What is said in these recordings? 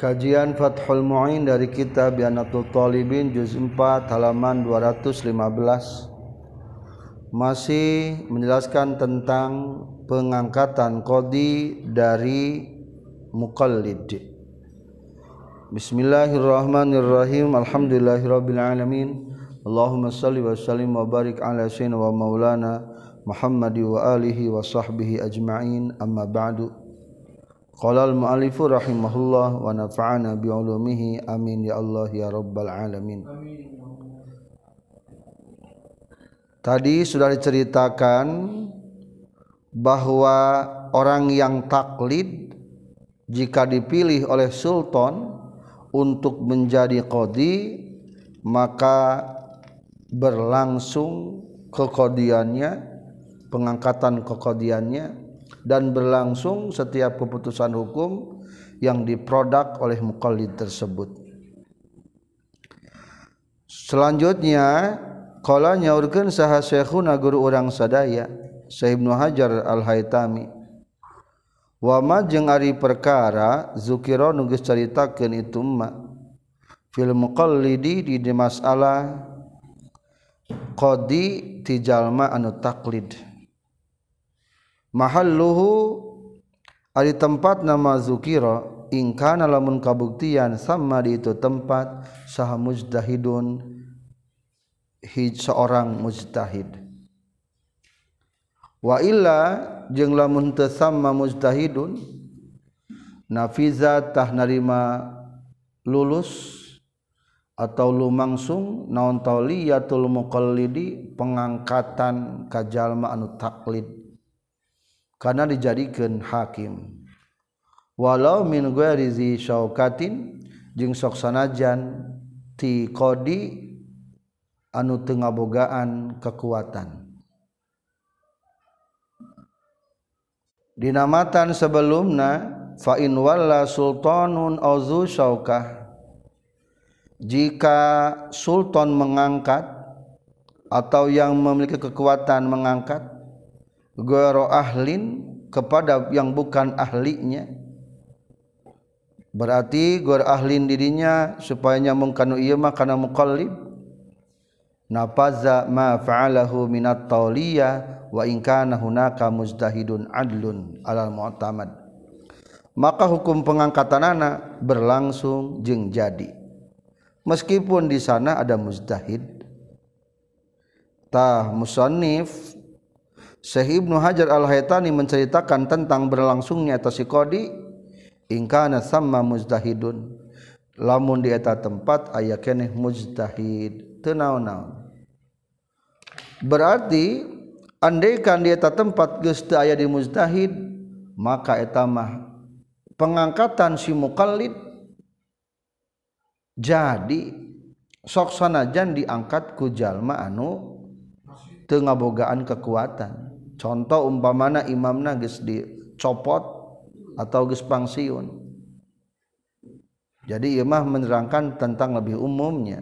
Kajian Fathul Mu'in dari kitab Yanatul Talibin juz 4 halaman 215 masih menjelaskan tentang pengangkatan kodi dari muqallid. Bismillahirrahmanirrahim. Alhamdulillahirabbil alamin. Allahumma salli wa sallim wa barik ala sayyidina wa maulana Muhammad wa alihi wa sahbihi ajma'in. Amma ba'du. Qala al-mu'allifu rahimahullah wa nafa'ana bi ulumihi amin ya Allah ya rabbal alamin. Tadi sudah diceritakan bahwa orang yang taklid jika dipilih oleh sultan untuk menjadi qadi maka berlangsung kekodiannya pengangkatan kekodiannya dan berlangsung setiap keputusan hukum yang diproduk oleh mukallid tersebut. Selanjutnya qala nyaurkeun saha syekhuna guru urang sadaya Syekh Ibnu Hajar Al-Haitami wa ma jeung ari perkara zukira nu geus caritakeun itu ma fil muqallidi di masalah qadi ti jalma anu taklid mahal luhu ari tempat nama zukiro ingkana lamun kabuktian sama di itu tempat sah mujtahidun hij seorang mujtahid. Wa illa jeung lamun teu sama mujtahidun nafiza tah narima lulus atau lumangsung naon tauliyatul muqallidi pengangkatan kajalma anu taklid. karena dijadikan hakim. Walau min guerizi syaukatin jeung sok sanajan ti kodi anu teu ngabogaan kekuatan. Dinamatan sebelumna fa in walla sultanun auzu syaukah jika sultan mengangkat atau yang memiliki kekuatan mengangkat goro ahlin kepada yang bukan ahlinya. Berarti gor ahlin dirinya supaya nyambung kanu ieu mah kana muqallib. Nafaza ma fa'alahu minat tauliya wa in kana hunaka mujtahidun adlun alal mu'tamad. Maka hukum pengangkatanana berlangsung jeung jadi. Meskipun di sana ada mujtahid. Tah musannif Syekh Ibnu Hajar Al-Haytani menceritakan tentang berlangsungnya atas si kodi ingkana sama mujtahidun lamun di eta tempat aya keneh mujtahid teu naon-naon. Berarti andaikan di eta tempat geus teu aya di mujtahid maka eta mah pengangkatan si mukallid jadi sok sanajan diangkat ku jalma anu teu ngabogaan kekuatan contoh umpamana imamna geus dicopot atau geus pangsiun. Jadi imah menerangkan tentang lebih umumnya.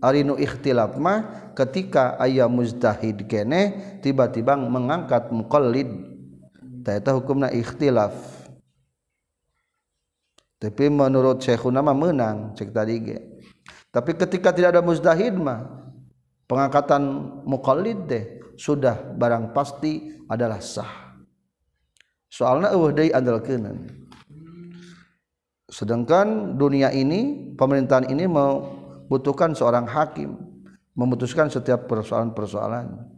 Arinu ikhtilaf mah ketika ayah mujtahid kene tiba-tiba mengangkat muqallid. Eta hukumna ikhtilaf. Tapi menurut syekhuna mah menang cek tadi ge. Tapi ketika tidak ada mujtahid mah pengangkatan muqallid deh sudah barang pasti adalah sah. Soalnya eueuh deui andalkeunan sedangkan dunia ini pemerintahan ini membutuhkan seorang hakim memutuskan setiap persoalan-persoalan.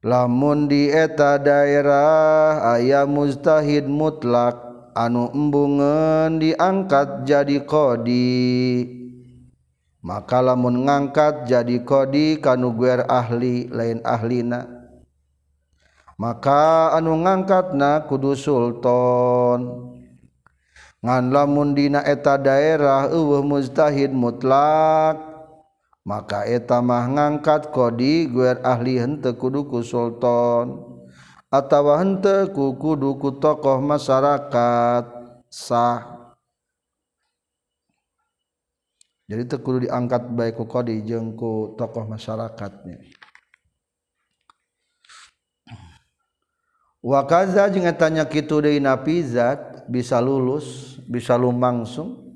Lamun di eta daerah aya mujtahid mutlak anu embungan diangkat jadi qadi maka lamun ngangkat jadi kodi kanuguer ahli lain ahlina. Maka anu ngangkat na kudu Sultan. Ngan lamun dina eta daerah eueuh mustahid mutlak maka eta mah ngangkat kodi guer ahli henteu kudu ku Sultan atawa henteu ku kudu ku tokoh masyarakat. Sah. jadi itu kudu diangkat baik ku kodi jeung ku tokoh masyarakatnya. Wa kaza jeung tanya kitu deui nafizat bisa lulus bisa lumangsung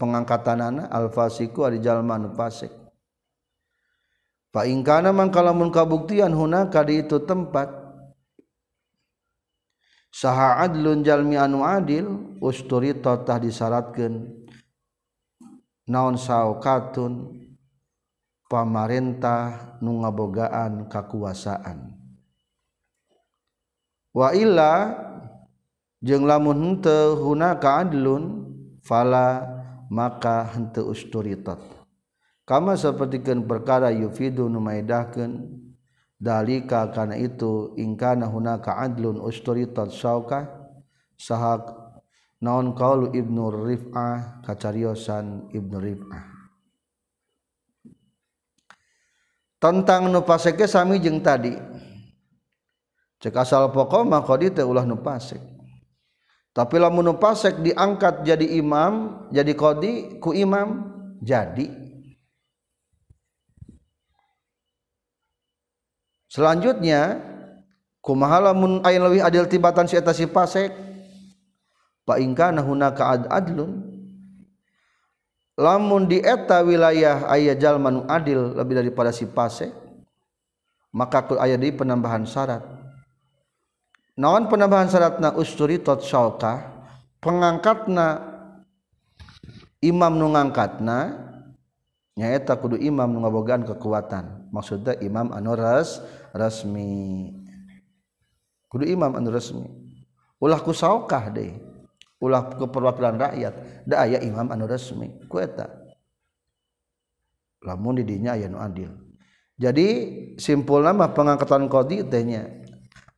pengangkatanana al fasiku ari jalma fasik. Fa in kana mangkalamun kabuktian hunaka di itu tempat saha adlun jalmi anu adil usturi totah disyaratkeun naon saukatun pamarentah nu ngabogaan kakuasaan. Wa illa jeung lamun henteu hunaka adlun fala maka henteu usturitat kama sapertikeun perkara yufidu nu maedahkeun dalika kana itu ingkana hunaka adlun usturitat syauka sahak naon qaulu ibnu rif'ah kacariosan ibnu rif'ah. Tentang nu paseke sami jeung tadi. Cek asal pokok mah qadi teh ulah nu pasek tapi lamun nu pasek diangkat jadi imam jadi qadi ku imam jadi. Selanjutnya kumahalamun ayin lebih adil tibatan si eta si pasek fa ingkana hunaka ad adlun. Lamun di eta wilayah aya jalma nu adil lebih daripada si pasek maka ku aya di penambahan syarat. Naon penambahan syaratna? Usturi tot syauka pengangkatna imam nu ngangkatna nyaeta kudu imam nu ngabogaan kekuatan. Maksudnya imam anu ras resmi. Kudu imam anu resmi. Ulah ku saukah deh ulah ke perwakilan rakyat. Da aya imam anu resmi. Ku eta lamun di dinya aya nu adil. Jadi simpul nama pengangkatan qadi teh nya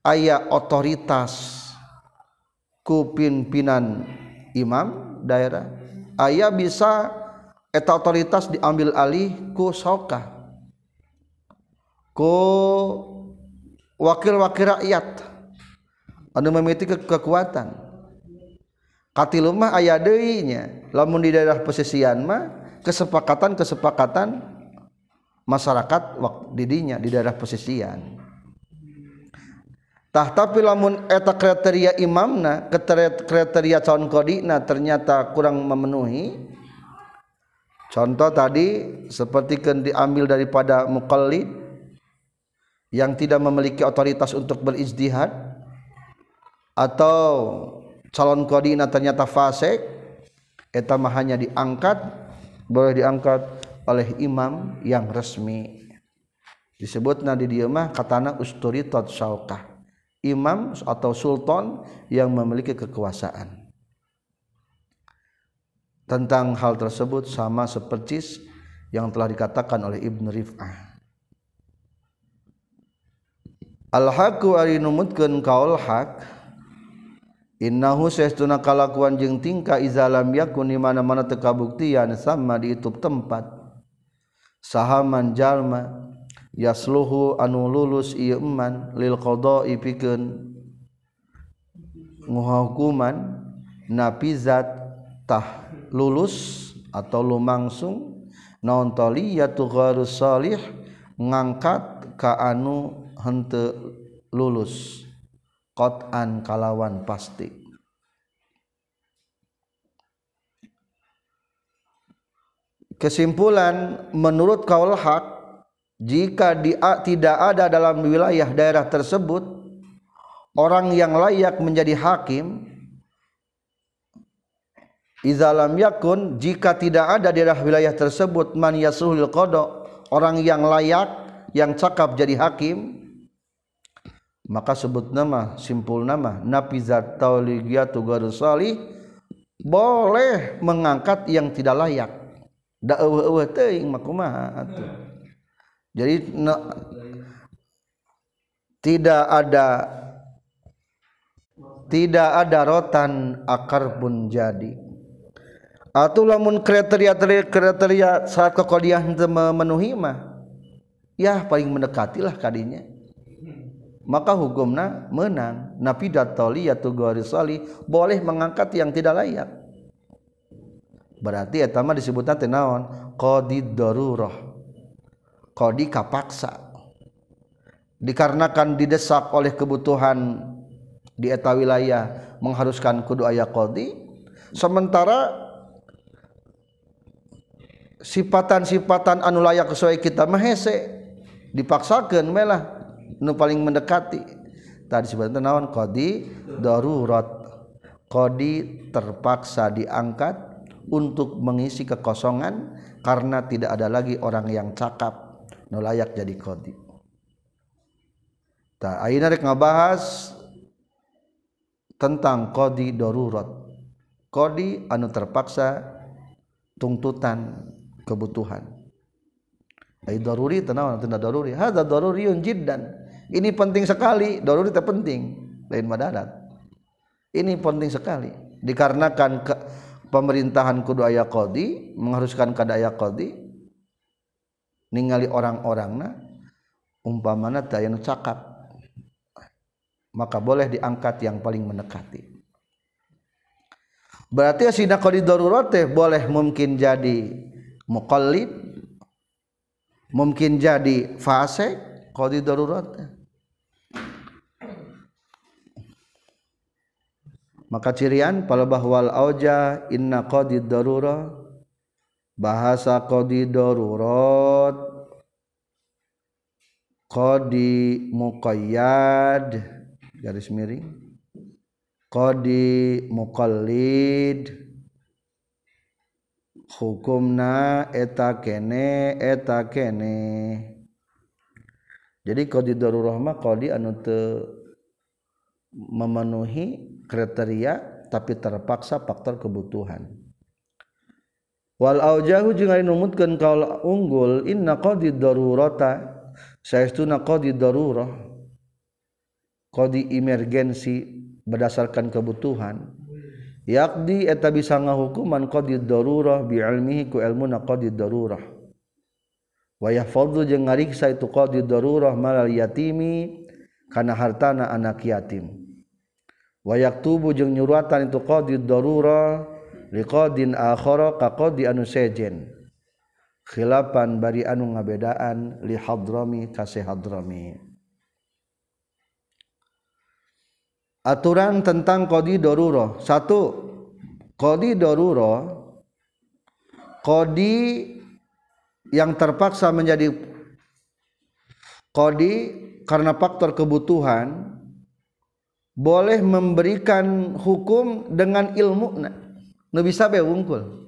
aya otoritas ku pimpinan imam daerah aya bisa eta otoritas diambil alih ku saukah wakil-wakil rakyat. Anu memiliki ke kekuatan katilumah aya lamun di daerah pesisian mah kesepakatan-kesepakatan masyarakat didinya di daerah pesisian. Tah tapi lamun eta kriteria imamna kriteria calon kodina ternyata kurang memenuhi contoh tadi seperti kan diambil daripada mukallid yang tidak memiliki otoritas untuk berijtihad atau calon koordinat ternyata fasik eta mah hanya diangkat boleh diangkat oleh imam yang resmi. Disebutna di dieu mah katana usturitat syaukah imam atau sultan yang memiliki kekuasaan. Tentang hal tersebut sama seperti yang telah dikatakan oleh Ibn Rif'ah. Alhaku ari kaul Innahu sesuna kalakuan jeung tingkah izalam yakun di mana-mana tekabuktian sama di itu tempat. Sahaman jalma yasluhu anu lulus ieu eman lil qada'i pikeun. Nguhukuman napizat tah lulus atau lumangsung naon taliyatu gharus salih ngangkat ka anu henteu lulus. Qatan kalawan pasti. Kesimpulan menurut kaul hak jika dia tidak ada dalam wilayah daerah tersebut orang yang layak menjadi hakim izalam yakun jika tidak ada daerah wilayah tersebut man yasuhul qada orang yang layak yang cakap jadi hakim maka sebut nama simpul nama nafizat tauligiyatu garusali boleh mengangkat yang tidak layak da eueuh teuing makumaha atuh. Jadi na, tidak ada tidak ada rotan akar pun jadi. Atau lamun kriteria kriteria saat kekodiah memenuhi mah ya paling mendekatilah kadinya. Maka hukumna menang. Nafidatoli boleh mengangkat yang tidak layak berarti etama disebutkan tenawan qadi darurah qadi kapaksa dikarenakan didesak oleh kebutuhan dieta wilayah mengharuskan kudu aya Qdi sementara sipatan-sipatan anu layak sesuai kita mahese dipaksakan melah nu paling mendekati. Tadi sebenarnya naon? Kodi darurat kodi terpaksa diangkat untuk mengisi kekosongan karena tidak ada lagi orang yang cakap. Nu layak jadi kodi tak ayeuna rek ngabahas tentang kodi darurat. Kodi anu terpaksa tuntutan kebutuhan. Ay daruri tanawan tanda daruri. Hadza daruriyun jiddan. Ini penting sekali. Daruri itu penting. Lain madarat ini penting sekali. Dikarenakan ke, pemerintahan kudu aya qadi mengharuskan kada aya qadi ningali orang-orangna umpamana teu aya cakap maka boleh diangkat yang paling mendekati. Berarti asina qadi darurat teh boleh mungkin jadi muqallid mungkin jadi fase qadi darurat maka cirian palbahwal auja inna qadid darura. Bahasa qadi darurat. Qadi muqayyad. Garis miring. Qadi muqallid. Hukumna eta kene eta kene. Jadi qadi darurah mah qadi anu teu memenuhi kriteria tapi terpaksa faktor kebutuhan. Wal aujahu jeung ari numutkeun kaul unggul inna qadi darurata. Saestuna qadi darurah. Qadi emergensi berdasarkan kebutuhan. Yaqdi eta bisa ngahukuman qadi darurah bi ilmihi ku ilmuna qadi darurah. Wa yahfadhu jeung ngariksa itu qadi darurah malal yatimi kana hartana anak yatim wa yaktubu jeung nyuratan itu qadi darurah liqadin akhara ka qadi anu sejen. Khilafan bari anu ngabedaan li hadrami kasih hadrami. Aturan tentang kodi doruro satu kodi doruro kodi yang terpaksa menjadi kodi karena faktor kebutuhan boleh memberikan hukum dengan ilmu nu bisa be wungkul.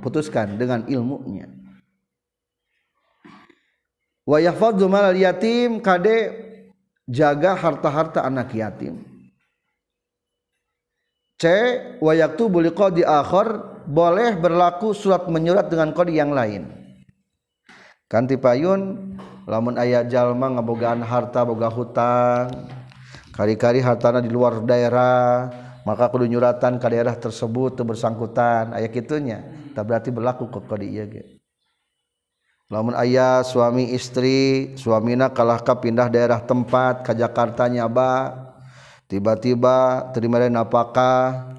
Putuskan dengan ilmunya. Wa yahfadzu mal yatim kade jaga harta-harta anak yatim. C wayaktu buli qadi akhir boleh berlaku surat menyurat dengan kodi yang lain. Kanti payun lamun ayat jalma ngabogaan harta boga hutang kari-kari hartana di luar daerah maka kudu nyuratan ke daerah tersebut bersangkutan. Ayat kitunya. Tak berarti berlaku ke kodi iya ge. Lamun ayah suami istri suamina kalahkah pindah daerah tempat ke Jakartanya ba tiba-tiba terima apakah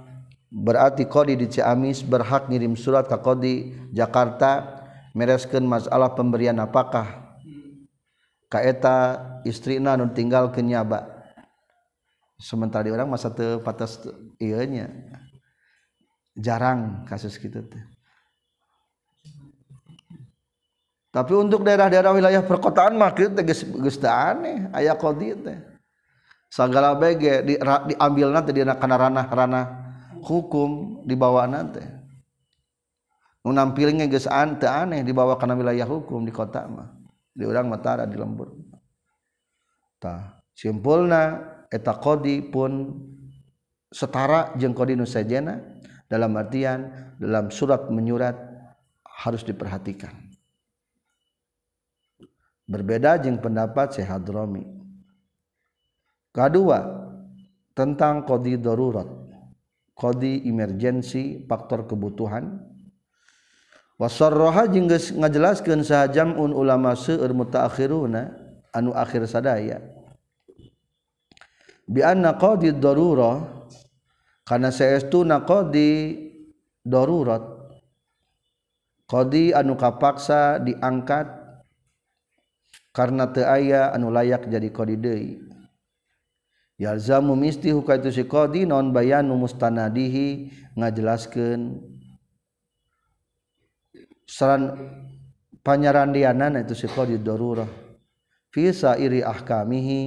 berarti kodi di Ciamis berhak ngirim surat ke kodi Jakarta mereskan masalah pemberian apakah kaeta istrina nun tinggal kenyaba sementara orang masa tepatas nya jarang kasus gitu teh tapi untuk daerah-daerah wilayah perkotaan mah kieu teh geus aneh. Aya qadi teh. Sagala bege di, diambil nanti di kana ranah-ranah hukum dibawa nanti nu nampilnya geus ante aneh dibawa kana wilayah hukum di kota mah. Di urang matara di lembur. Tah simpulna eta qadi pun setara jeung qdi nusajana dalam artian dalam surat menyurat harus diperhatikan. Berbeda jeung pendapat Syekh Hadrami kedua tentang kodi darurat kodi emergensi faktor kebutuhan. Wasarroha jeung geus ngajelaskeun saha jam'un ulama seueur mutaakhiruna anu akhir sadaya. bianna qadi darurah karena saestuna qadi darurat. Qadi anu kapaksa diangkat karena teu aya anu layak jadi qadi deui. Yalzamu misti hukaitu si qadi non bayanu mustanadihi ngajelaskeun. Saran panyarandianan itu si qadi darurah fi sairi ahkamihi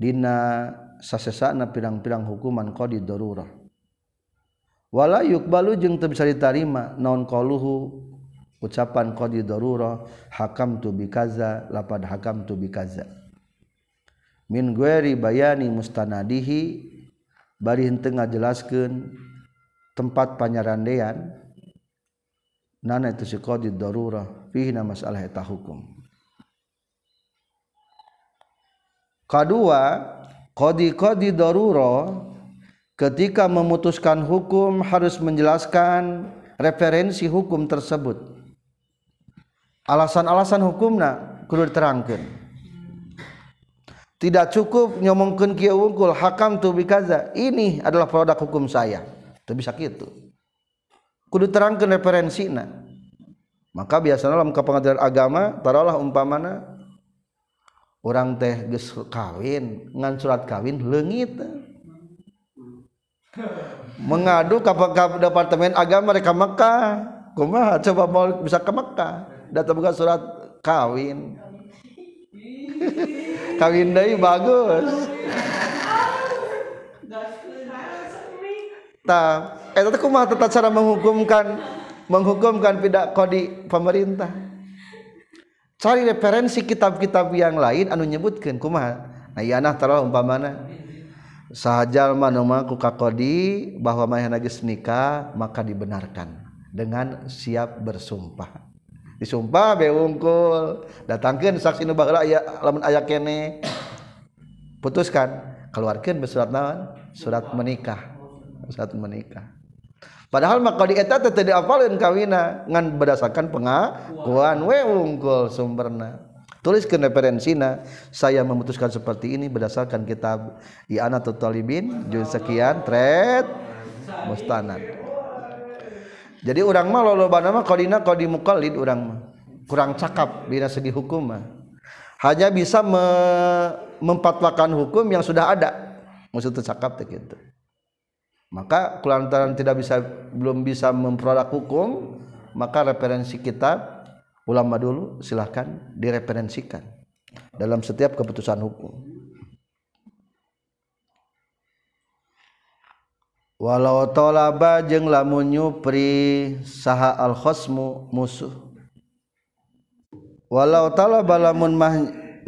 dina sasesana pirang-pirang hukuman qadi darurah. Wala yukbalu jeung teu bisa ditarima naon qaluhu? Ucapan qadi darurah hakam tu bikaza lapad hakam tu bikaza min gueri bayani mustanadihi bari henteu ngajelaskeun tempat panyarandean nana itu si qadi darurah fihi masalah eta hukum. Kadua qadi darurah ketika memutuskan hukum harus menjelaskan referensi hukum tersebut. Alasan-alasan hukumna kudu diterangkan tidak cukup nyomongkan kia wungkul hakam tu bikaza ini adalah produk hukum saya. Itu bisa gitu kudu terangkan referensi na maka biasanya dalam kepengadilan agama taruhlah umpamana orang teh geus kawin ngan surat kawin leungit. Mengadu ke, departemen agama mereka Mekah. Kumaha? Coba mau bisa ke Mekah. Datang buka surat kawin. Kawin dari bagus. Eh tapi kumaha tata cara menghukumkan menghukumkan tidak kodi pemerintah cari referensi kitab-kitab yang lain anu nyebutkan kumaha? Nah yana taruh umpamana. Sahajal manomaku kakodi bahwa maya nagis nikah maka dibenarkan dengan siap bersumpah. Disumpah beungkul datangkan saksi nu baheula aya lamun aya kene putuskan keluarkan surat naon? Surat menikah. Surat menikah. Padahal maka di eta teh diapalin kawina ngan berdasarkan pengakuan. We wungkul sumberna. Tuliskan referensina saya memutuskan seperti ini berdasarkan kitab I'ana Talibin juz sekian tret mustanad. Jadi orang mah loba nama kodina kodi mukallid orang mah. Kurang cakap bina segi hukum mah. Hanya bisa me mempatwakan hukum yang sudah ada. Maksudnya cakap teh gitu maka kulantaran tidak bisa belum bisa memproduk hukum maka referensi kitab ulama dulu silahkan direferensikan dalam setiap keputusan hukum. Walau tolaba jeng lamun nyupri saha al khosmu musuh. Walau talaba lamun mah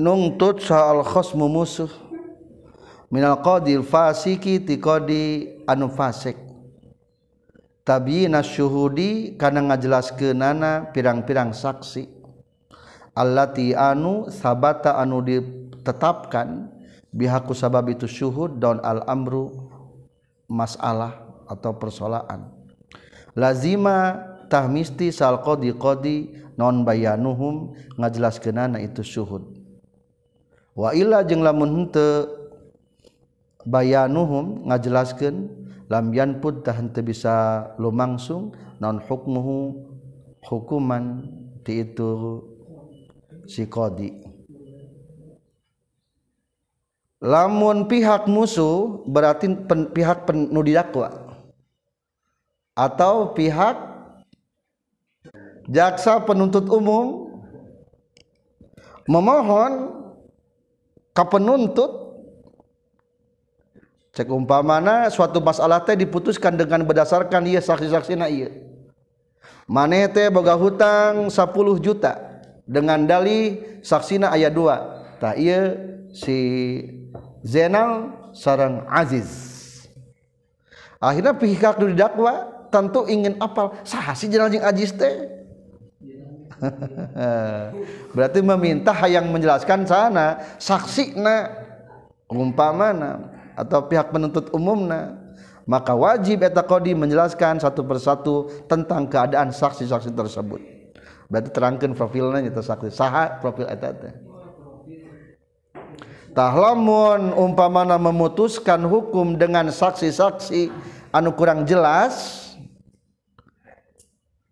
nungtut saha al khosmu musuh. Minal qadil fasiki ti qadi anu fasik. Tabiina syuhudi kana ngajelaskeunana pirang-pirang saksi. Allati anu sabata anu ditetapkan bihaku sabab itu syuhud daun al amru masalah atau persoalan. Lazima tahmisti sal qadi qadi non bayanuhum ngajelaskeunana itu syuhud. Wa illa jeung lamun henteu bayanuhum ngajelaskeun lamyan pun tahan teu bisa lumangsung non hukmuhu hukuman ti itu si qadi. Lamun pihak musuh berarti pen, pihak pen, nu didakwa atau pihak jaksa penuntut umum memohon ke penuntut cek umpamana suatu masalah teh diputuskan dengan berdasarkan iya saksi-saksi na iya. Maneh teh boga hutang 10 juta dengan dali saksina ayat 2 tak iya si Zainal sarang Aziz. Akhirnya pihak dulu didakwa tentu ingin apal sah si jenal jeung Aziz teh? Berarti meminta yang menjelaskan sana saksi na. Umpamana atau pihak penuntut umumna maka wajib eta kodi menjelaskan satu persatu tentang keadaan saksi-saksi tersebut. Berarti terangkan profilnya itu saksi saha profil eta teh. Tahlamun umpamana memutuskan hukum dengan saksi-saksi anu kurang jelas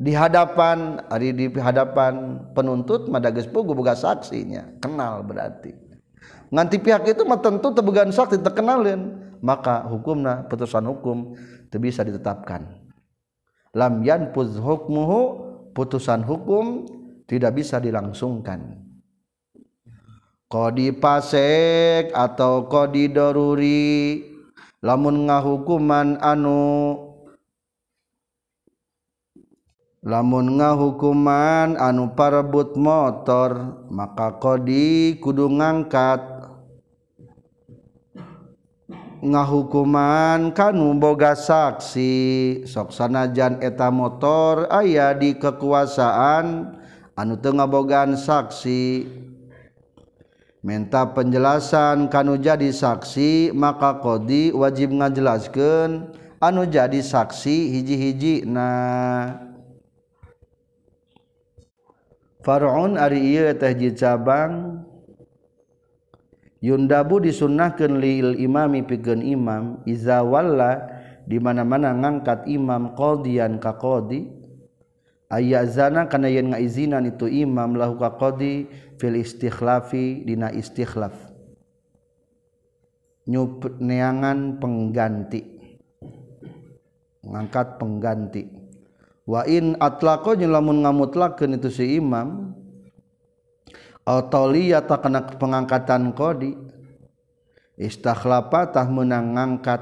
di hadapan hari di hadapan penuntut madages pugu buka saksinya kenal berarti nganti pihak itu mah tentu tebegan sakti terkenalin. Maka hukumna putusan hukum itu bisa ditetapkan. Lam yanpuz hukmuhu putusan hukum tidak bisa dilangsungkan. Kodi pasek atau kodi doruri lamun ngahukuman anu lamun ngahukuman anu parebut motor maka kodi kudu ngangkat ngahukuman kanu boga saksi. Soksanajan eta motor aya di kekuasaan anu tengahbogaan saksi. Minta penjelasan kanu jadi saksi maka kodi wajib ngajelaskan anu jadi saksi hiji-hiji nah Farun Ari teh cabang Yundabu disunnahkan lil imami pikeun imam iza walla di mana-mana ngangkat imam qadiyan ka qadi. Ayazana kana yen ngaizinan itu imam lahu ka fil istikhlafi dina istikhlaf nyup neangan pengganti. Ngangkat pengganti. Wa in atlaqo lamun ngamutlakeun itu si imam tak kena pengangkatan kodi. Istakhlapatah menang ngangkat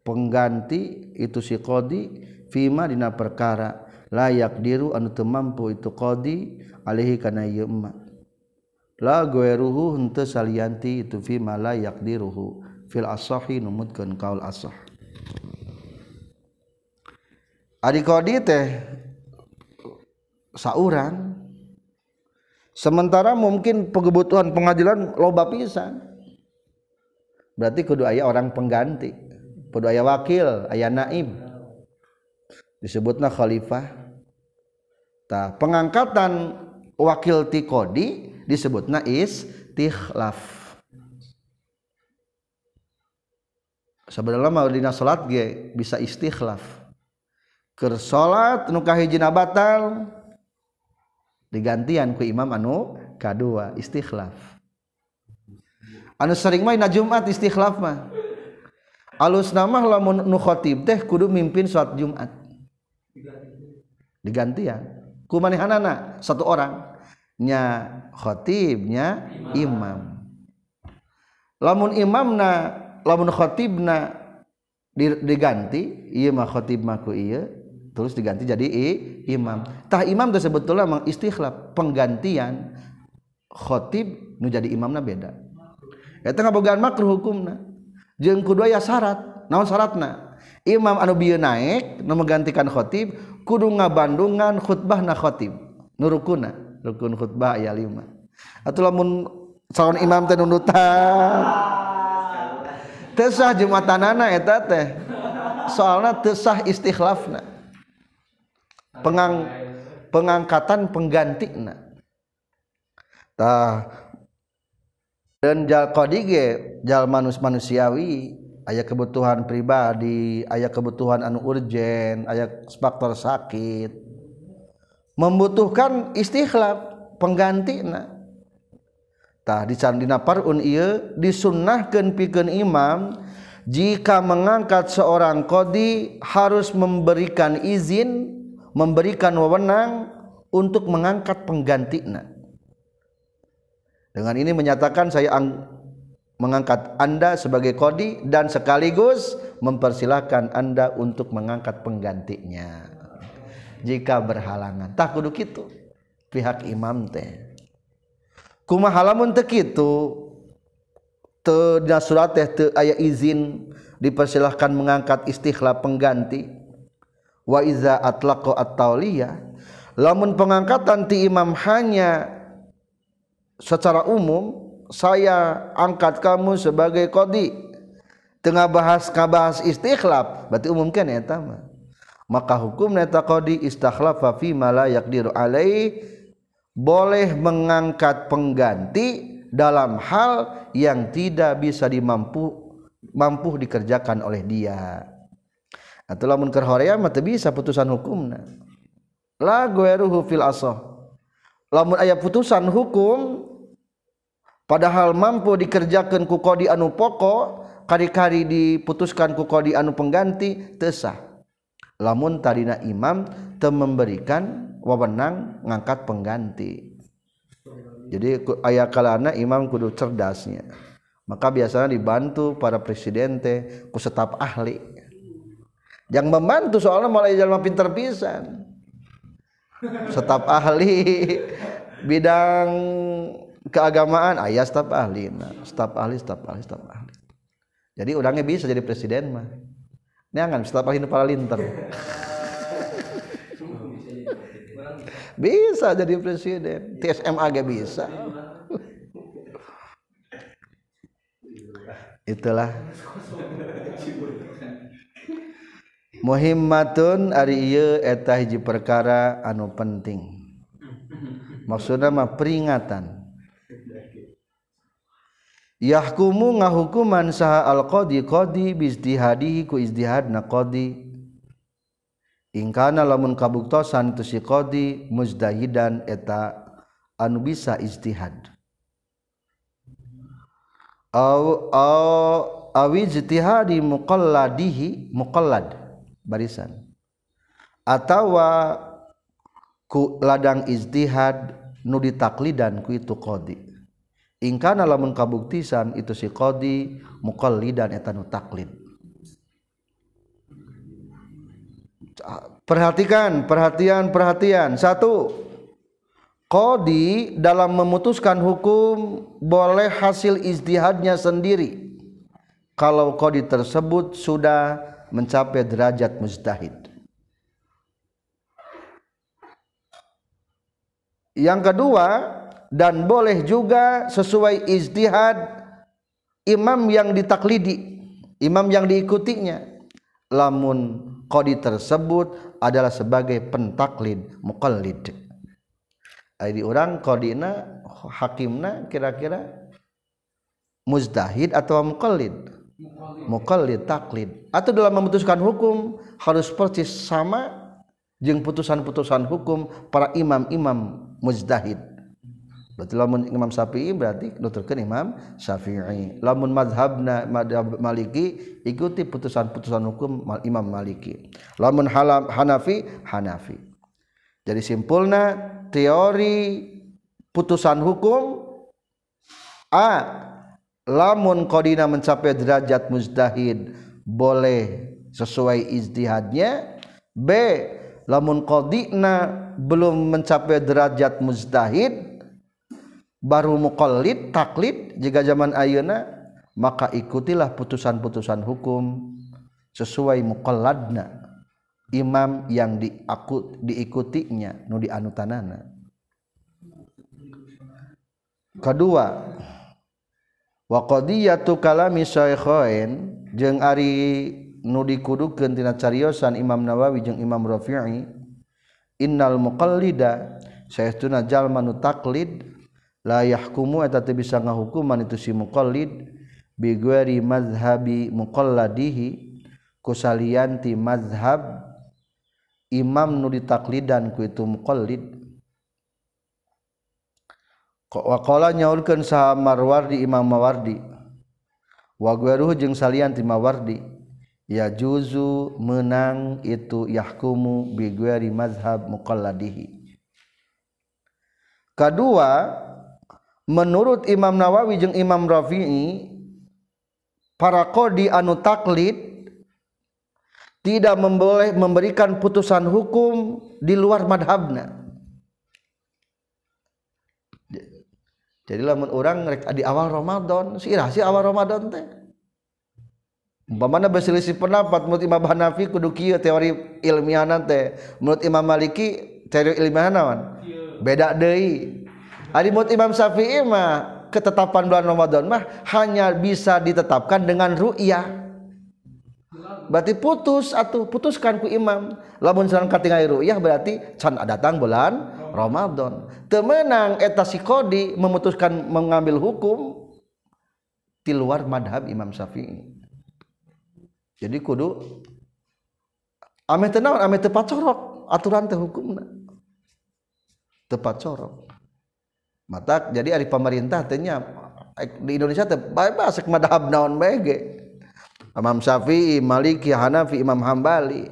pengganti itu si kodi fima dina perkara. Layak diru anu teu mampu itu kodi alaihi kana ieu emma. La ruhu henteu salianti itu fima layak diruhu. Fil asahi numutkeun kaul asah. Adi kodi teh saurang sementara mungkin kebutuhan pengadilan loba pisan. Berarti kudu aya orang pengganti. Kudu aya wakil aya naib disebutna khalifah. Tah pengangkatan wakil ti kodi disebutna istikhlaf sebenarnya mau dina salat ge bisa istikhlaf keur salat nu kahijina batal digantian ku imam anu kadua istikhlaf anu sering main na Jumat istikhlaf mah. Alus nama lamun nu khotib teh kudu mimpin sholat Jumat. Digantian. Ku manehanana satu orang. Nya khotibnya imam. Lamun imamna lamun khotibna diganti ieu mah khotib maku ieu. Terus diganti jadi i, imam. Tah imam itu sebetulnya memang penggantian khotib nu jadi imamna beda. Eta ngabogaan makruh hukumna. Jeung kudu aya syarat naon syaratna? Imam anu bieu naik nu menggantikan khotib kudu ngabandungan khutbahna khotib. Nu rukuna rukun khutbah aya lima. Atuh lamun calon imam teh nunutan teu sah jumatanana eta teh. Soalna teu sah istikhlafna pengang pengangkatan pengganti nah dan jal kodige jal manus manusiawi ayah kebutuhan pribadi ayah kebutuhan anu urgen ayah faktor sakit membutuhkan istikhlab pengganti nah tah di candina parun iya disunnahkan pikeun imam jika mengangkat seorang kodi harus memberikan izin memberikan wewenang untuk mengangkat penggantinya. Dengan ini menyatakan saya mengangkat Anda sebagai kodi dan sekaligus mempersilahkan Anda untuk mengangkat penggantinya. Jika berhalangan, tak kudu kitu pihak imam teh. Kumaha lamun teu kitu teu surat teh teu aya izin dipersilahkan mengangkat istikhlaf pengganti wa iza atlaqo at-tauliyah lamun pengangkatan ti imam hanya secara umum saya angkat kamu sebagai qadi. Tengah bahas kabahas istikhlaf berarti umum kan eta mah maka hukum neta qadi istakhlafa fi ma la yaqdiru alai boleh mengangkat pengganti dalam hal yang tidak bisa dimampu mampu dikerjakan oleh dia atau lamun keur horea mah teu bisa putusan hukumna. La gueruhu fil asah. Lamun aya putusan hukum padahal mampu dikerjakan ku kodi anu pokok kari-kari diputuskan ku kodi anu pengganti tesah lamun tadina imam teu memberikan wewenang ngangkat pengganti. Jadi ayah kalana imam kudu cerdasnya. Maka biasanya dibantu para presiden teh ku staf ahli. Yang membantu soalnya mulai jalma pinter pisan. Setap ahli bidang keagamaan. Ayah staf ahli. Nah, staf ahli staf ahli staf ahli. Jadi orangnya bisa jadi presiden mah. Ini kan staf ahli para linter. Bisa jadi presiden. TSM agak bisa. Itulah muhimmatun ari ieu eta hiji perkara anu penting. Maksudna mah peringatan. Yahkumu ngahukuman saha al qadi qadi bizdihadihi ku izdihadna qadi. Ingkana lamun kabuktosan tu si qadi muzdahidan eta anu bisa istihad aw aw awij muqalladihi muqallad. Barisan. Atawa ku ladang ijtihad nu ditaklidan ku itu qadi. Ingkana lamun kabuktisan itu si qadi muqallidan eta nu taklid. Perhatikan perhatian perhatian. Satu qadi dalam memutuskan hukum boleh hasil ijtihadnya sendiri. Kalau qadi tersebut sudah mencapai derajat mujtahid. Yang kedua dan boleh juga sesuai ijtihad imam yang ditaklidi imam yang diikutinya. Lamun qadi tersebut adalah sebagai pentaklid muqallid. Di orang qadina hakimna kira-kira mujtahid atau muqallid muqallid taklid atau dalam memutuskan hukum harus persis sama jeung putusan-putusan hukum para imam-imam mujtahid. Berarti lamun Imam Syafi'i berarti nuturkeun Imam Syafi'i. Lamun madhabna madhab Maliki ikuti putusan-putusan hukum Imam Maliki. Lamun Hanafi Hanafi. Jadi simpulna teori putusan hukum A lamun qadina mencapai derajat mujtahid boleh sesuai ijtihadnya. B lamun qadina belum mencapai derajat mujtahid baru muqallid taklid jika zaman ayeuna maka ikutilah putusan-putusan hukum sesuai muqalladna imam yang diakut diikutinya nu dianutanana. Kedua wa qadiyatu kalami syaikhain jeung ari nu dikudukeun tina cariosan Imam Nawawi jeung Imam Rafi'i innal muqallida saestuna jalma nu taklid la yahkumu eta teu bisa ngahukuman itu si muqallid bi ghairi mazhabi muqalladihi kusalianti mazhab imam nu ditaklidan ku itu muqallid. Waqala nyaulkeun saha Marwardi Imam Mawardi wa gueruh jeung salianti Mawardi ya juzu menang itu yahkumu biguari madhab muqalladihi. Kedua menurut Imam Nawawi jeung Imam Rafi'i para qadi anu taklid tidak memboleh memberikan putusan hukum di luar madhabna jadi lamun orang rek di awal Ramadan si irah si awal Ramadan teh. Umpamana berselisih pendapat menurut Imam Hanafi kudu kieu teori ilmiahna teh. Menurut Imam Maliki teori ilmiahna naon? Beda deui. Ari menurut Imam Syafi'i mah ketetapan bulan Ramadan mah hanya bisa ditetapkan dengan ru'yah. Berarti putus atau putuskan ku imam. Lamun sareng katingali ru'yah berarti can datang bulan Ramadan. Temenang eta si kodi memutuskan mengambil hukum di luar madhab Imam Syafi'i. Jadi kudu ame tenang ame tepat corok aturan teh hukumna. Tepat corok mata jadi hari pemerintah tanya di Indonesia teh bebas madhab naon bege Imam Syafi'i, Maliki, Hanafi, Imam Hambali.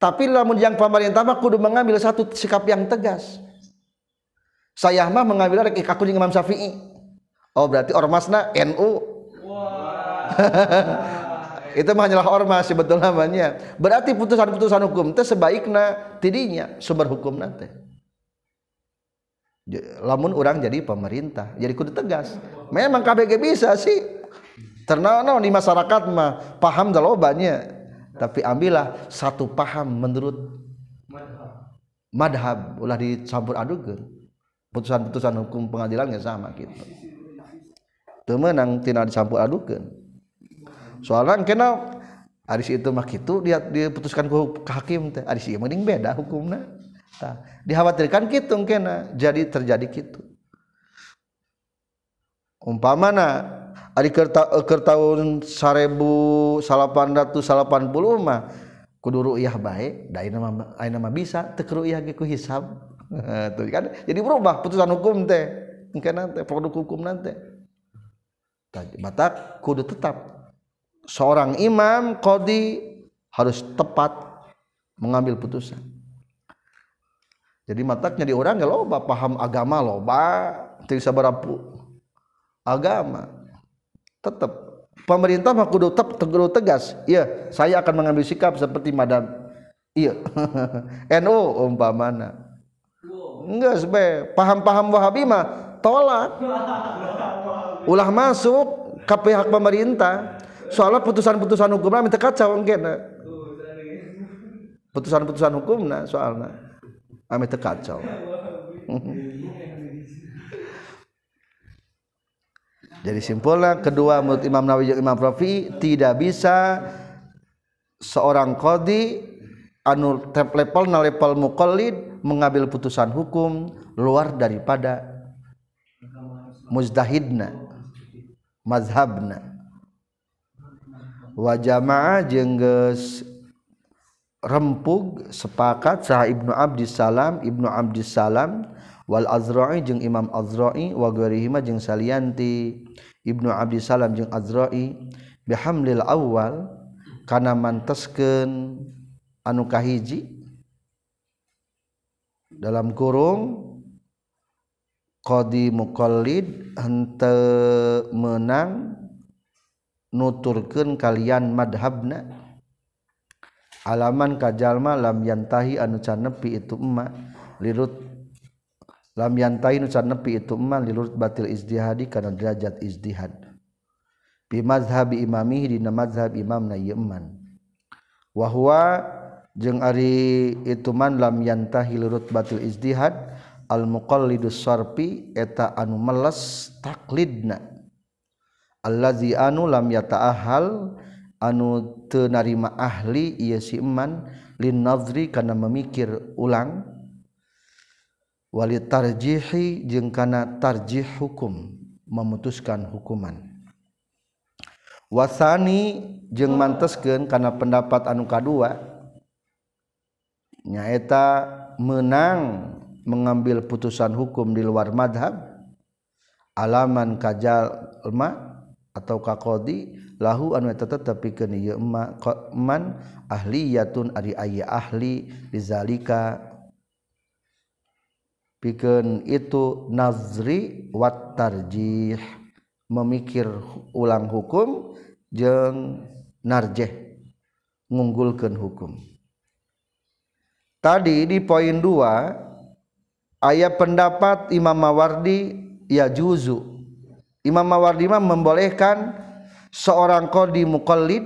Tapi lamun yang pemerintah mah kudu mengambil satu sikap yang tegas. Saya mah mengambil rek aku jeung Imam Syafi'i. Oh berarti ormasna NU. itu mah hanyalah ormas sebetulnya namanya. Berarti putusan-putusan hukum teh sebaiknya tidinya sumber hukum nanti. Lamun orang jadi pemerintah, jadi kudu tegas. Memang KBG bisa sih. Ternaon di masyarakat mah paham banyak. Tapi ambillah satu paham menurut madhab ulah dicampur adukeun. Putusan-putusan hukum pengadilannya sama gitu. Teu meunang tina dicampur adukeun. Soalnya kena Aris itu mah gitu dia diputuskan ke hakim teh. Aris ieu mending beda hukumna. Tah, dikhawatirkan gitu kena jadi terjadi gitu. Umpamana Ari tahun 1880 mah kudu ru'yah bae, da nama mah bisa teu ru'yah ge ku hisab. Tuh kan jadi berubah putusan hukum teh. Engkeuna teh produk hukum nanti. Mata kudu tetap seorang imam qadi harus tepat mengambil putusan. Jadi mataknya di orang ya loba paham agama loba, tidak sabarapu agama tetap pemerintah mah kudu tetap kudu tegas. Iya saya akan mengambil sikap seperti madam. Iya. NU umpamana. Enggak sebe. Paham-paham Wahabi mah tolak. Ulah masuk ke pihak pemerintah. Soalnya putusan-putusan hukumnya minta kacau enggak putusan-putusan hukumnya soalnya. Amit kacau jadi simpulnya kedua menurut Imam Nawawi dan Imam Rafi tidak bisa seorang kodi anu level na level mukallid mengambil putusan hukum luar daripada muzdahidna mazhabna. Wa jamaah jengges rempug sepakat sah Ibnu Abdis Salam Ibnu Abdis Salam wal Azra'i jeung Imam Azra'i wa ghairihima jeung salianti Ibnu Abdi Salam jeung Azra'i bihamlil awal kana manteskeun anu kahiji dalam kurung qadi muqallid henteu menang nuturkeun kalian madhabna. Alaman kajalma lam yantahi anu canepi itu emma lirut lam yantai nu can nepi itu man lilurut batil izdihadi kana derajat izdihad bi mazhabi imamihi dina mazhab imamna ieu man wa huwa jeung ari itu man lam yantahi lilurut batil izdihad al muqallidus sarfi eta anu meles taklidna. Allazi anu lam yataahal anu teu narima ahli ieu si man lin nazri kana memikir ulang wali tarjihi jeung kana tarjih hukum memutuskan hukuman. Wasani jeung manteskeun kana pendapat anu kadua nyaeta menang mengambil putusan hukum di luar madhab alaman kajalma atau kakodi lahu anu eta tetep pikeun ieu man ahliyatun ari aya ahli bizalika pikeun itu nazri wat tarjih. Memikir ulang hukum jeung narjeh. Ngunggulkeun hukum. Tadi di poin 2 ayat pendapat Imam Mawardi ya juzu. Imam Mawardi mah membolehkan seorang qadi muqallid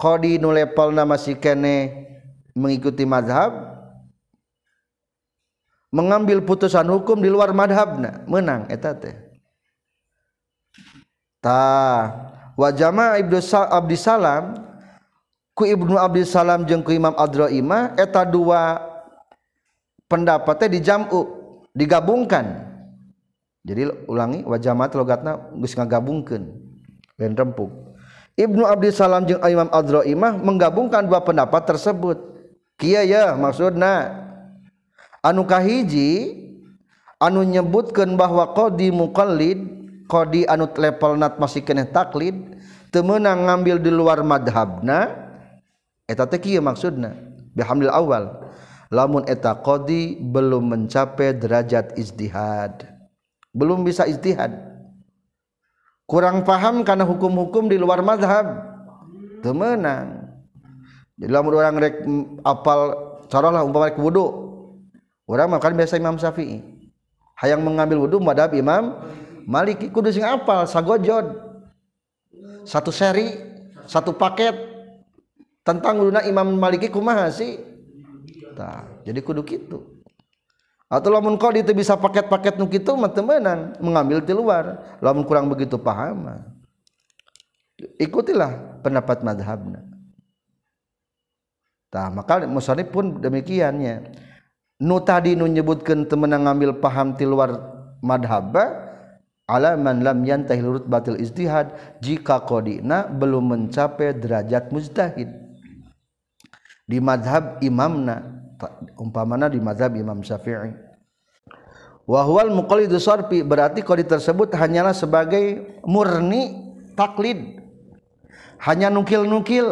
qadi nu levelna masih kene mengikuti mazhab mengambil putusan hukum di luar madhabna. Menang eta teh. Ta wa jama ibnu abdi salam ku ibnu abdi salam jeung ku imam adraima eta dua pendapatnya dijamu digabungkan. Jadi ulangi wa jama logatna geus ngagabungkeun lain rempuk. Ibnu abdi salam jeung imam adraima menggabungkan dua pendapat tersebut. Kieu ya maksudna anukahiji anu nyebutkan bahwa Qdi muqallid kodi anut level nat masih kene taklid temenang ngambil di luar madhabna eta teh kieu maksudna? Bihamdil awal. Lamun eta kodi belum mencapai derajat ijtihad. Belum bisa ijtihad. Kurang paham karena hukum-hukum di luar madhab. Temenang jadi lamun orang rek apal caralah umpama rek wudu. Orang makan biasa Imam Syafi'i. Hayang mengambil wudu madhab Imam Maliki. Kudu sing apal sagojod. Satu seri satu paket. Tentang wuduna Imam Maliki kumaha sih? Tah, jadi kudu gitu atau lamun kau itu bisa paket-paket nu kitu temenan mengambil di luar. Lamun kurang begitu paham ikutilah pendapat madhabna. Tah maka musannif pun demikiannya nu tadi nu nyebutkeun temenang ngambil paham di luar madhab alaman lam yantahi lurut batil istihad jika kodina belum mencapai derajat mujtahid. Di madhab imamna umpamana di mazhab Imam Syafi'i. Wahwal muqallidu sarfi berarti kodi tersebut hanyalah sebagai murni taklid. Hanya nukil-nukil.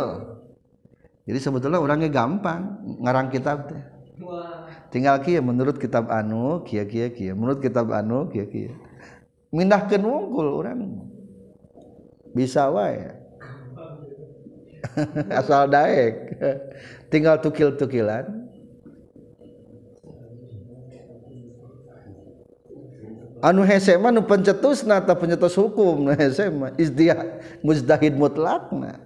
Jadi sebetulnya orangnya gampang ngarang kitab teh tinggal kia menurut kitab anu kia kia kia. Menurut kitab anu kia kia. Mindahkeun wungkul orang. Bisa wae. Asal daek. Tinggal tukil-tukilan. Anu hesema nu pencetus nata pencetus hukum nu hesema. Izdihad muzdahid mutlakna.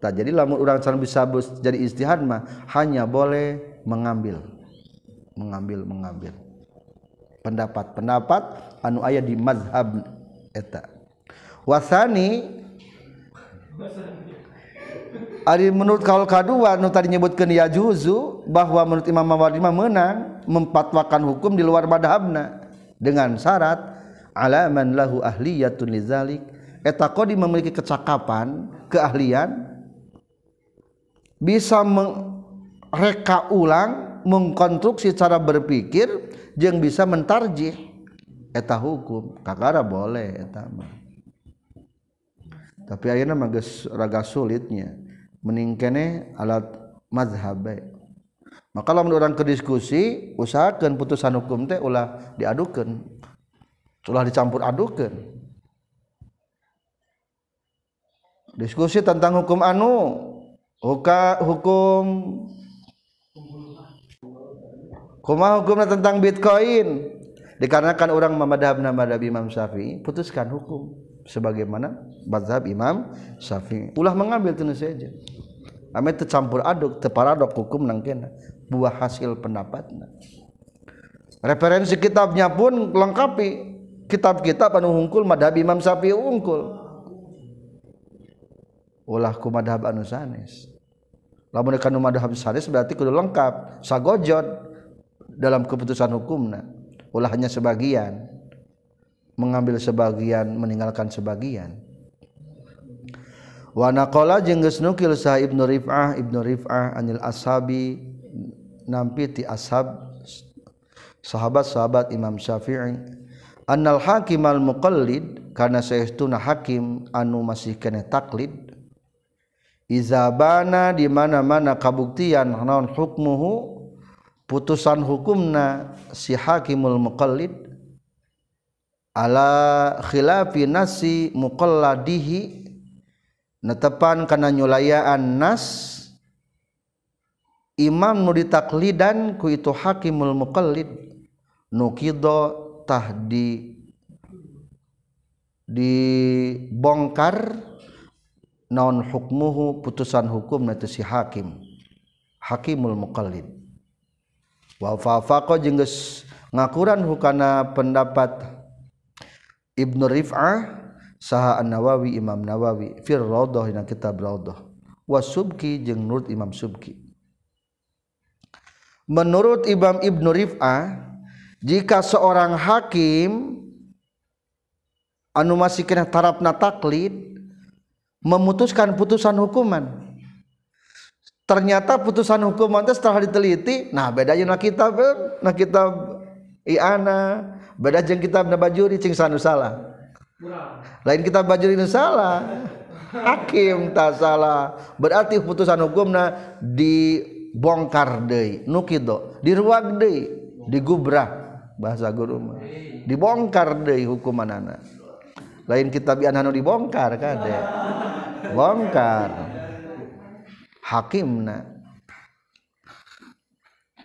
Tak jadi lamun orang can bisa jadi istihad mah hanya boleh mengambil mengambil mengambil. Pendapat-pendapat anu ayat di mazhab eta. Wasani Ari menurut kaul kedua nu tadi nyebutkeun ya juzu bahwa menurut Imam Mawardi menang mempatwakan hukum di luar madhabna dengan syarat alaman lahu ahliyatun lizalik eta qadi memiliki kecakapan keahlian bisa reka ulang mengkonstruksi cara berpikir yang bisa mentarjih. Eta hukum kakara boleh eta mah. Tapi ayeuna mah geus raga sulitnya. Mending alat mazhab maka lamun orang ke diskusi usahakeun putusan hukum teh ulah diadukeun. Ulah dicampur adukeun. Diskusi tentang hukum anu huka hukum kuma hukumnya tentang bitcoin. Dikarenakan orang memadhabna madhab Imam Syafi'i putuskan hukum sebagaimana mazhab Imam Syafi'i. Ulah mengambil tentu saja. Ame tercampur aduk teparadok hukum nangkena buah hasil pendapatnya referensi kitabnya pun lengkapi. Kitab-kitab anu hungkul madhab Imam Syafi'i unggul ulah ku madhab anu sanes. Lamun kanu madhab sanes berarti kudu lengkap. Sagojod dalam keputusan hukumna ulah hanya sebagian. Mengambil sebagian meninggalkan sebagian. Wa naqala jeung geus nukil sa Ibnu Rif'ah Ibnu Rif'ah anil ashabi nampi ti ashab sahabat-sahabat Imam Syafi'i. Annal hakim al muqallid karena saestuna hakim anu masih kena taklid izabana di mana-mana kabuktian naon hukmuhu putusan hukumna si hakimul muqallid ala khilafi nasi muqalladihi netepan kana nyulayaan nas Imam nu ditaklidan ku itu hakimul muqallid nukido tah di dibongkar naon hukmuhu putusan hukum nanti si hakim hakimul muqallid wa fafaqa jeung geus ngakuran hukana pendapat Ibnu Rif'ah saha An-Nawawi Imam Nawawi fir Raudhah dina kitab Raudhah. Wa Subki jeung Nur Imam Subki. Menurut Imam Ibnu Rif'ah jika seorang hakim anu masih kena tarafna taklid memutuskan putusan hukuman ternyata putusan hukuman itu setelah diteliti nah bedanya na kitab na kitab i'ana beda jeung kitab na bajuri cing sanu salah. Lain kita baju ini salah. Hakim tak salah. Berarti putusan hukumna dibongkar deh nukido diruag deh digubrah bahasa guru mah. Dibongkar hukuman anak lain kita biar anu dibongkar deh bongkar hakimna.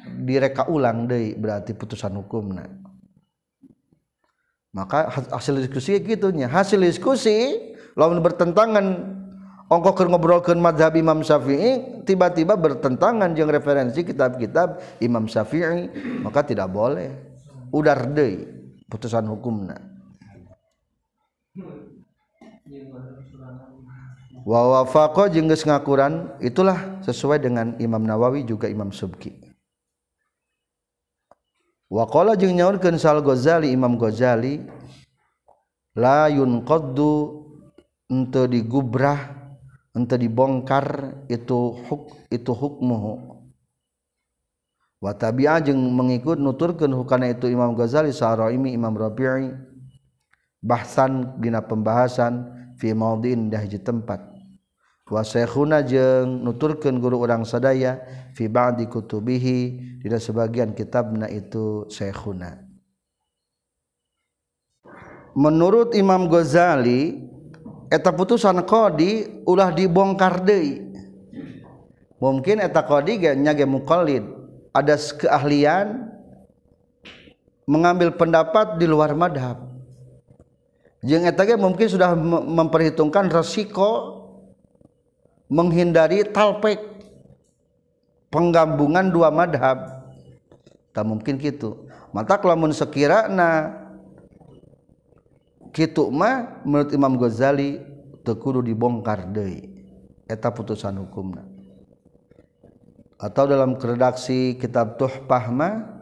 Direka ulang deh berarti putusan hukumna. Maka hasil diskusi gitunya hasil diskusi lawan bertentangan ongko keur ngobrolkeun mazhab Imam Syafi'i tiba-tiba bertentangan jeung referensi kitab-kitab Imam Syafi'i maka tidak boleh. Udar deui putusan hukumna wa wafaqa jeung geus ngakuran itulah sesuai dengan Imam Nawawi juga Imam Subki. Waqala jeung nyaurkeun Sal Ghazali Imam Ghazali la yunqaddu ente digubrah ente dibongkar itu huk itu hukmuhu. Wa tabi'a jeung mengikut nuturkeun hukana itu Imam Ghazali Sa'raimi Imam Rabi'i bahsan dina pembahasan fi maudin dah tempat wa syekhuna jeung nuturkeun guru urang sadaya fi ba'di kutubihi. Dina sebagian kitabna itu syekhuna menurut Imam Ghazali eta putusan qadi ulah dibongkar deui. Mungkin eta qadi ge nya ge muqallid. Ada keahlian mengambil pendapat di luar madhab. Jeung eta mungkin sudah memperhitungkan resiko menghindari talpek. Penggabungan dua madhab. Tak mungkin gitu. Mata lamun sekirana. Gitu mah menurut Imam Ghazali tekudu dibongkar deui. Eta putusan hukumna. Atau dalam redaksi kitab Tuhfah mah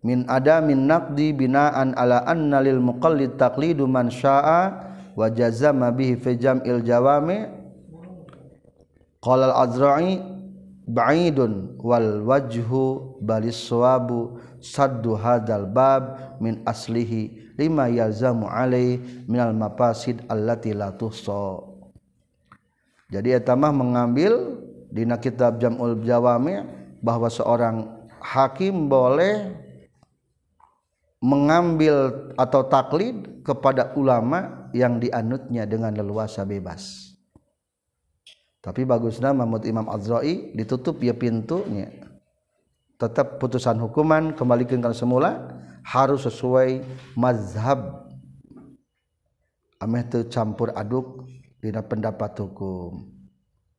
min ada min naqdi binaan ala anna lil muqallid taqlidu man syaa wa jazama bihi fi jam'il jawami qala al-azra'i ba'idun wal wajhu balis sawabu saddu hadzal bab min aslihi lima yalzamu alai minal mafasid allati la tuhsa. Jadi eta mah mengambil dina kitab Jam'ul Jawami bahwa seorang hakim boleh mengambil atau taklid kepada ulama yang dianutnya dengan leluasa bebas tapi bagus nama Mahmud Imam Azra'i ditutup ya pintunya. Tetap putusan hukuman kembalikan ke semula harus sesuai mazhab. Ameh itu campur aduk dina pendapat hukum.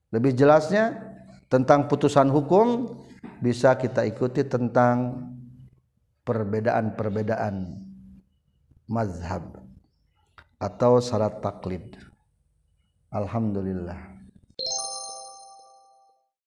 Lebih jelasnya tentang putusan hukum bisa kita ikuti tentang perbedaan-perbedaan mazhab atau syarat taklid. Alhamdulillah